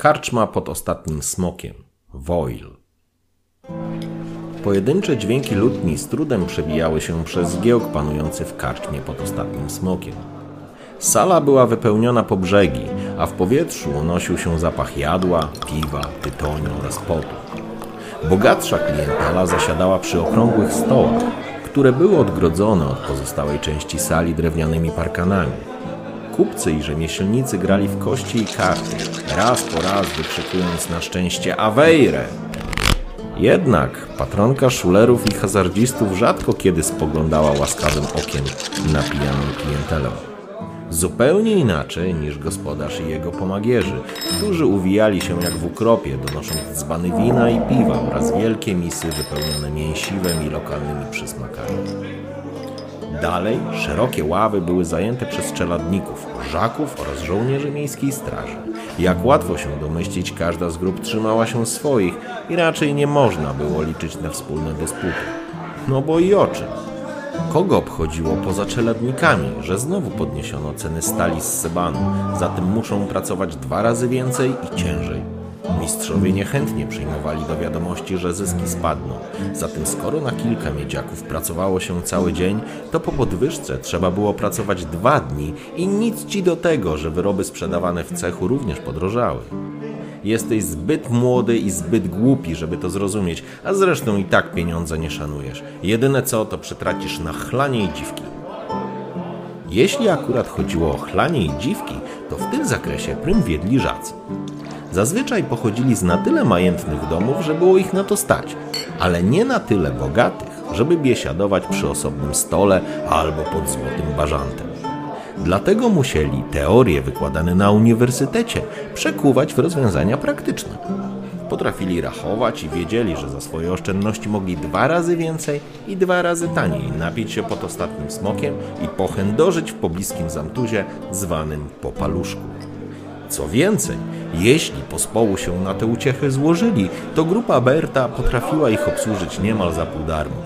Karczma pod ostatnim smokiem. Woil. Pojedyncze dźwięki lutni z trudem przebijały się przez zgiełk panujący w karczmie pod ostatnim smokiem. Sala była wypełniona po brzegi, a w powietrzu unosił się zapach jadła, piwa, tytoniu oraz potu. Bogatsza klientela zasiadała przy okrągłych stołach, które były odgrodzone od pozostałej części sali drewnianymi parkanami. Kupcy i rzemieślnicy grali w kości i karty, raz po raz wykrzykując na szczęście Awejre. Jednak patronka szulerów i hazardzistów rzadko kiedy spoglądała łaskawym okiem na pijaną klientelę. Zupełnie inaczej niż gospodarz i jego pomagierzy, którzy uwijali się jak w ukropie, donosząc dzbany wina i piwa oraz wielkie misy wypełnione mięsiwem i lokalnymi przysmakami. Dalej szerokie ławy były zajęte przez czeladników, żaków oraz żołnierzy miejskiej straży. Jak łatwo się domyślić, każda z grup trzymała się swoich i raczej nie można było liczyć na wspólne dysputy. No bo i o czym? Kogo obchodziło poza czeladnikami, że znowu podniesiono ceny stali z Sebanu, zatem muszą pracować dwa razy więcej i ciężej? Mistrzowie niechętnie przyjmowali do wiadomości, że zyski spadną. Zatem skoro na kilka miedziaków pracowało się cały dzień, to po podwyżce trzeba było pracować dwa dni i nic ci do tego, że wyroby sprzedawane w cechu również podrożały. Jesteś zbyt młody i zbyt głupi, żeby to zrozumieć, a zresztą i tak pieniądze nie szanujesz. Jedyne co, to przetracisz na chlanie i dziwki. Jeśli akurat chodziło o chlanie i dziwki, to w tym zakresie prym wiedli żacy. Zazwyczaj pochodzili z na tyle majętnych domów, że było ich na to stać, ale nie na tyle bogatych, żeby biesiadować przy osobnym stole albo pod złotym bażantem. Dlatego musieli teorie wykładane na uniwersytecie przekuwać w rozwiązania praktyczne. Potrafili rachować i wiedzieli, że za swoje oszczędności mogli dwa razy więcej i dwa razy taniej napić się pod ostatnim smokiem i pochędożyć w pobliskim zamtuzie zwanym popaluszku. Co więcej, jeśli pospołu się na te uciechy złożyli, to grupa Berta potrafiła ich obsłużyć niemal za pół darmo.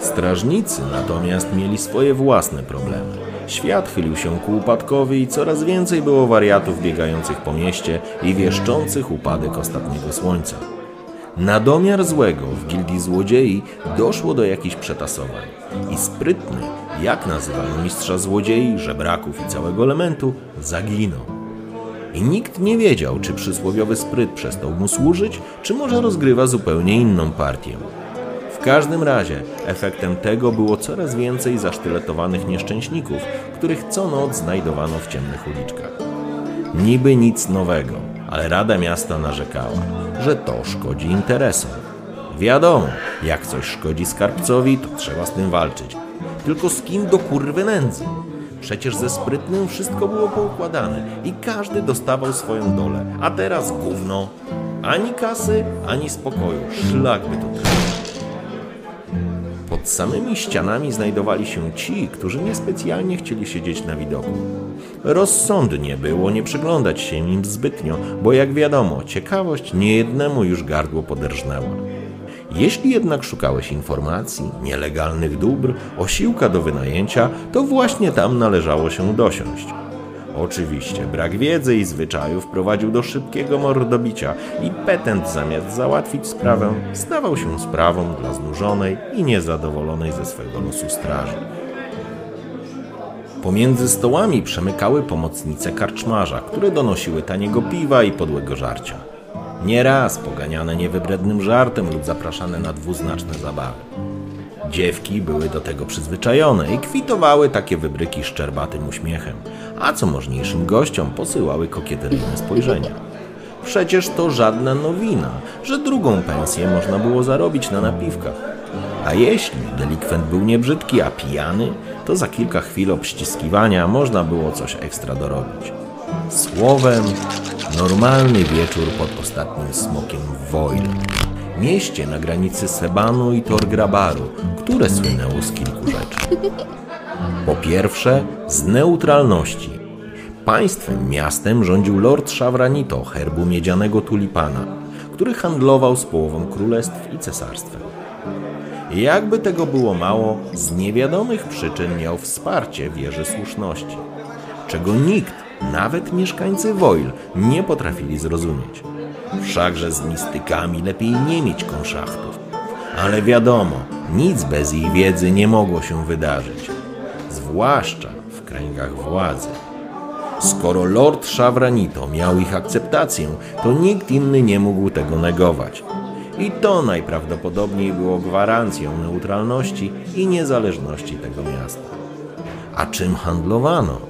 Strażnicy natomiast mieli swoje własne problemy. Świat chylił się ku upadkowi i coraz więcej było wariatów biegających po mieście i wieszczących upadek ostatniego słońca. Na domiar złego w gildii złodziei doszło do jakichś przetasowań i sprytny, jak nazywano mistrza złodziei, żebraków i całego elementu, zaginął. I nikt nie wiedział, czy przysłowiowy spryt przestał mu służyć, czy może rozgrywa zupełnie inną partię. W każdym razie efektem tego było coraz więcej zasztyletowanych nieszczęśników, których co noc znajdowano w ciemnych uliczkach. Niby nic nowego, ale Rada Miasta narzekała, że to szkodzi interesom. Wiadomo, jak coś szkodzi skarbcowi, to trzeba z tym walczyć. Tylko z kim do kurwy nędzy? Przecież ze sprytnym wszystko było poukładane i każdy dostawał swoją dolę. A teraz gówno. Ani kasy, ani spokoju. Szlak by trwało. Pod samymi ścianami znajdowali się ci, którzy niespecjalnie chcieli siedzieć na widoku. Rozsądnie było nie przyglądać się im zbytnio, bo jak wiadomo, ciekawość niejednemu już gardło poderżnęła. Jeśli jednak szukałeś informacji, nielegalnych dóbr, osiłka do wynajęcia, to właśnie tam należało się dosiąść. Oczywiście brak wiedzy i zwyczajów prowadził do szybkiego mordobicia i petent zamiast załatwić sprawę, stawał się sprawą dla znużonej i niezadowolonej ze swego losu straży. Pomiędzy stołami przemykały pomocnice karczmarza, które donosiły taniego piwa i podłego żarcia. Nieraz poganiane niewybrednym żartem lub zapraszane na dwuznaczne zabawy. Dziewki były do tego przyzwyczajone i kwitowały takie wybryki szczerbatym uśmiechem, a co możniejszym gościom posyłały kokieteryjne spojrzenia. Przecież to żadna nowina, że drugą pensję można było zarobić na napiwkach. A jeśli delikwent był niebrzydki, a pijany, to za kilka chwil obściskiwania można było coś ekstra dorobić. Słowem, normalny wieczór pod ostatnim smokiem w Woil, mieście na granicy Sebanu i Torgrabaru, które słynęło z kilku rzeczy. Po pierwsze, z neutralności. Państwem, miastem rządził lord Szawranito, herbu miedzianego tulipana, który handlował z połową królestw i cesarstwem. Jakby tego było mało, z niewiadomych przyczyn miał wsparcie wieży słuszności, czego nikt, nawet mieszkańcy Woil, nie potrafili zrozumieć. Wszakże z mistykami lepiej nie mieć konszachtów. Ale wiadomo, nic bez ich wiedzy nie mogło się wydarzyć, zwłaszcza w kręgach władzy. Skoro Lord Szawranito miał ich akceptację, to nikt inny nie mógł tego negować. I to najprawdopodobniej było gwarancją neutralności i niezależności tego miasta. A czym handlowano?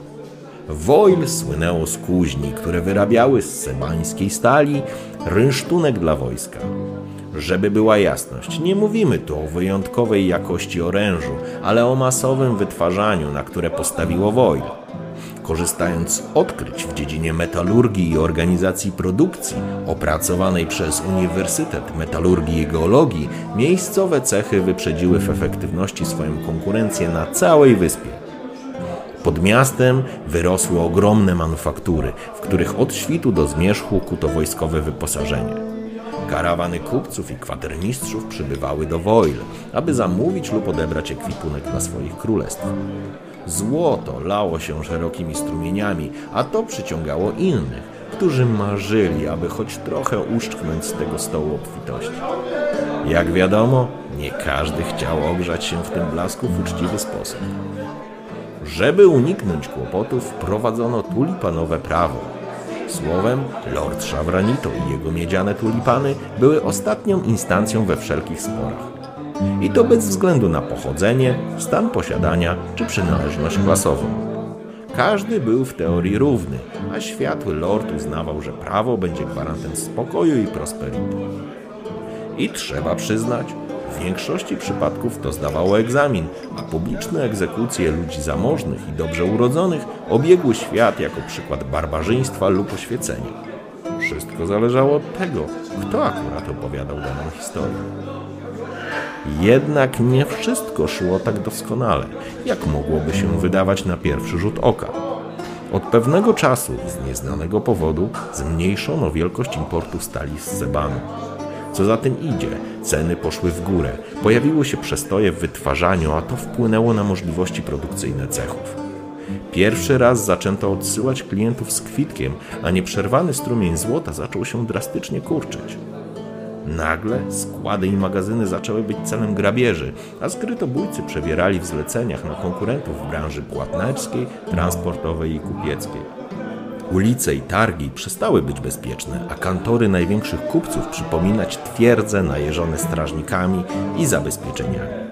Woil słynęło z kuźni, które wyrabiały z sebańskiej stali rynsztunek dla wojska. Żeby była jasność, nie mówimy tu o wyjątkowej jakości orężu, ale o masowym wytwarzaniu, na które postawiło Woil. Korzystając z odkryć w dziedzinie metalurgii i organizacji produkcji opracowanej przez Uniwersytet Metalurgii i Geologii, miejscowe cechy wyprzedziły w efektywności swoją konkurencję na całej wyspie. Pod miastem wyrosły ogromne manufaktury, w których od świtu do zmierzchu kuto wojskowe wyposażenie. Karawany kupców i kwatermistrzów przybywały do Woil, aby zamówić lub odebrać ekwipunek dla swoich królestw. Złoto lało się szerokimi strumieniami, a to przyciągało innych, którzy marzyli, aby choć trochę uszczknąć z tego stołu obfitości. Jak wiadomo, nie każdy chciał ogrzać się w tym blasku w uczciwy sposób. Żeby uniknąć kłopotów, wprowadzono tulipanowe prawo. Słowem, Lord Szawranito i jego miedziane tulipany były ostatnią instancją we wszelkich sporach. I to bez względu na pochodzenie, stan posiadania czy przynależność klasową. Każdy był w teorii równy, a światły lord uznawał, że prawo będzie gwarantem spokoju i prosperity. I trzeba przyznać, w większości przypadków to zdawało egzamin, a publiczne egzekucje ludzi zamożnych i dobrze urodzonych obiegły świat jako przykład barbarzyństwa lub oświecenia. Wszystko zależało od tego, kto akurat opowiadał daną historię. Jednak nie wszystko szło tak doskonale, jak mogłoby się wydawać na pierwszy rzut oka. Od pewnego czasu, z nieznanego powodu, zmniejszono wielkość importu stali z Sebanu. Co za tym idzie, ceny poszły w górę, pojawiły się przestoje w wytwarzaniu, a to wpłynęło na możliwości produkcyjne cechów. Pierwszy raz zaczęto odsyłać klientów z kwitkiem, a nieprzerwany strumień złota zaczął się drastycznie kurczyć. Nagle składy i magazyny zaczęły być celem grabieży, a skrytobójcy przebierali w zleceniach na konkurentów w branży płatnerskiej, transportowej i kupieckiej. Ulice i targi przestały być bezpieczne, a kantory największych kupców przypominać twierdze najeżone strażnikami i zabezpieczeniami.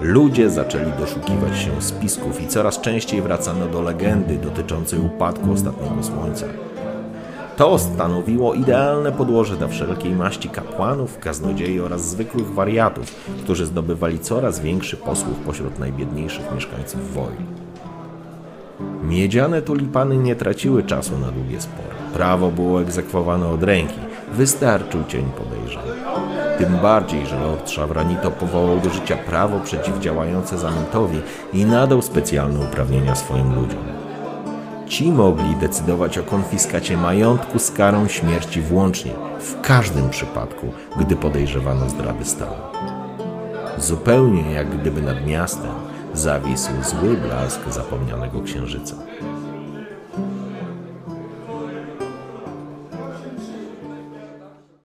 Ludzie zaczęli doszukiwać się spisków i coraz częściej wracano do legendy dotyczącej upadku ostatniego słońca. To stanowiło idealne podłoże dla wszelkiej maści kapłanów, kaznodziei oraz zwykłych wariatów, którzy zdobywali coraz większy posłuch pośród najbiedniejszych mieszkańców Woi. Miedziane tulipany nie traciły czasu na długie spory. Prawo było egzekwowane od ręki. Wystarczył cień podejrzeń. Tym bardziej, że Lord Szawranito powołał do życia prawo przeciwdziałające zamętowi i nadał specjalne uprawnienia swoim ludziom. Ci mogli decydować o konfiskacie majątku z karą śmierci włącznie, w każdym przypadku, gdy podejrzewano zdrady stanu. Zupełnie jak gdyby nad miastem zawisł zły blask zapomnianego księżyca.